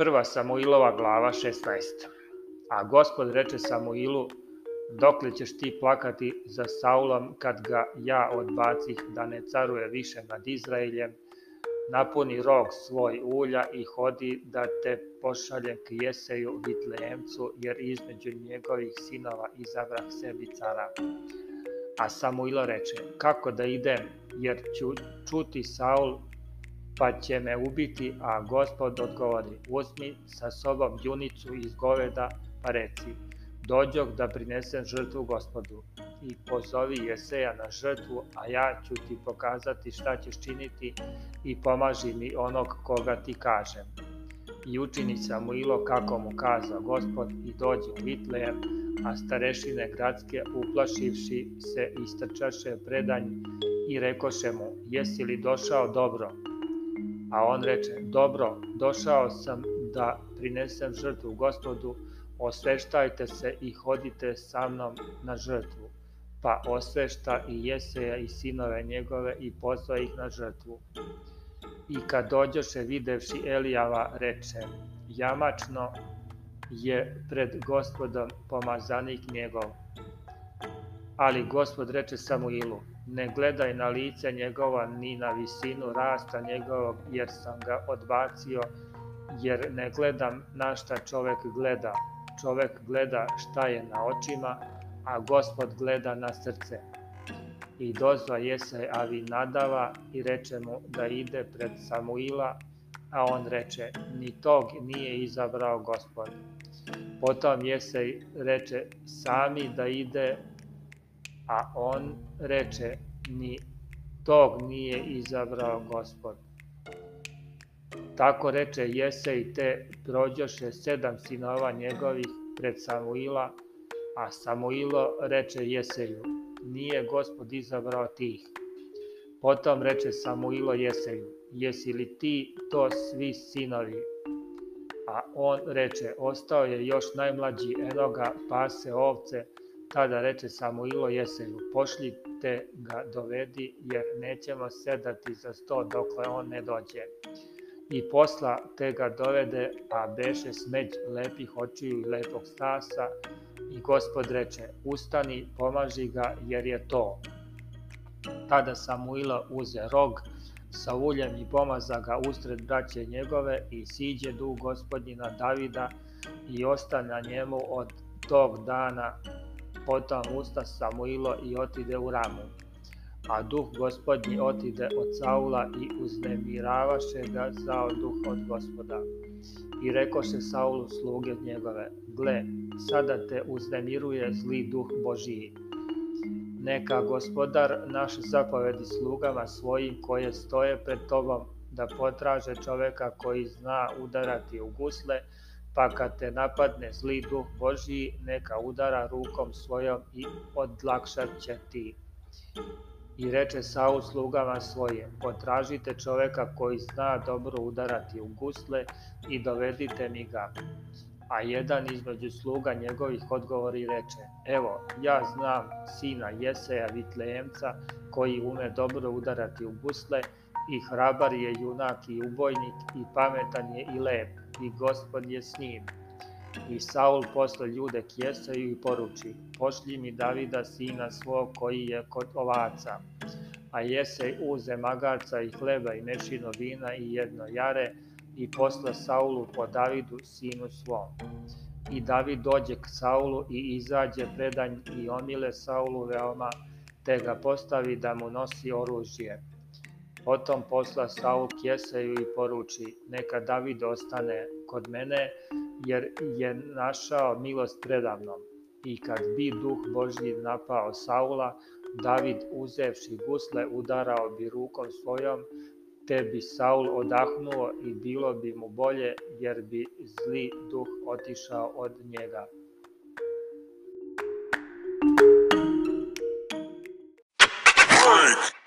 Prva Samuilova glava 16. A gospod reče Samuilu, dokle ćeš ti plakati za Saulom kad ga ja odbacih da ne caruje više nad Izraeljem, napuni rog svoj ulja i hodi da te pošaljem k Jeseju Vitlejemcu, jer između njegovih sinova izabrah sebi cara. A Samuilo reče, kako da idem, jer ću čuti Saul pa će me ubiti, a gospod odgovori, uzmi sa sobom junicu iz goveda, pa reci, dođoh da prinesem žrtvu gospodu i pozovi Jeseja na žrtvu, a ja ću ti pokazati šta ćeš činiti i pomaži mi onog koga ti kažem. I učini Samuilo kako mu kazao gospod i dođe u Vitlejem, a starešine gradske uplašivši se istrčaše predanj i rekoše mu, jesi li došao dobro, A on reče, dobro, došao sam da prinesem žrtvu gospodu, osveštajte se i hodite sa mnom na žrtvu. Pa osvešta i Jeseja i sinove njegove i pozva ih na žrtvu. I kad dođoše videvši Elijava, reče, jamačno je pred gospodom pomazanik njegov. Ali gospod reče Samuilu, Ne gledaj na lice njegova ni na visinu rasta njegovog, jer sam ga odbacio, jer ne gledam na šta čovek gleda. Čovek gleda šta je na očima, a gospod gleda na srce. I dozva je se avi nadava i reče mu da ide pred Samuila, a on reče, ni tog nije izabrao gospod. Potom je reče sami da ide A on reče, ni tog nije izabrao gospod. Tako reče Jese i te prođoše sedam sinova njegovih pred Samuila, a Samuilo reče Jeseju, nije gospod izabrao tih. Potom reče Samuilo Jeseju, jesi li ti to svi sinovi? A on reče, ostao je još najmlađi enoga pase ovce, Tada reče Samuilo Jeseju, pošli ga dovedi, jer nećemo sedati za sto dokle on ne dođe. I posla te ga dovede, a beše smeđ lepih očiju i lepog stasa, i gospod reče, ustani, pomaži ga, jer je to. Tada Samuila uze rog, sa uljem i pomaza ga ustred braće njegove i siđe duh gospodina Davida i ostane na njemu od tog dana Potom usta Samuilo i otide u ramu. A duh gospodnji otide od Saula i uznemiravaše ga zao duh od gospoda. I rekoše Saulu sluge njegove, gle, sada te uznemiruje zli duh Božiji. Neka gospodar naše zapovedi slugama svojim koje stoje pred tobom da potraže čoveka koji zna udarati u gusle, pa kad te napadne zli duh Božiji, neka udara rukom svojom i odlakšat će ti. I reče Saul slugama svoje, potražite čoveka koji zna dobro udarati u gusle i dovedite mi ga. A jedan između sluga njegovih odgovori reče, evo, ja znam sina Jeseja Vitlejemca koji ume dobro udarati u gusle i hrabar je junak i ubojnik i pametan je i lep i gospod je s njim. I Saul posle ljude kjesaju i poruči, pošlji mi Davida sina svog koji je kod ovaca. A Jesej uze magarca i hleba i mešino vina i jedno jare i posla Saulu po Davidu sinu svom. I David dođe k Saulu i izađe predanj i omile Saulu veoma, te ga postavi da mu nosi oružje Potom posla Saul kjeseju i poruči, neka David ostane kod mene, jer je našao milost predavnom. I kad bi duh Božji napao Saula, David uzevši gusle udarao bi rukom svojom, te bi Saul odahnuo i bilo bi mu bolje, jer bi zli duh otišao od njega.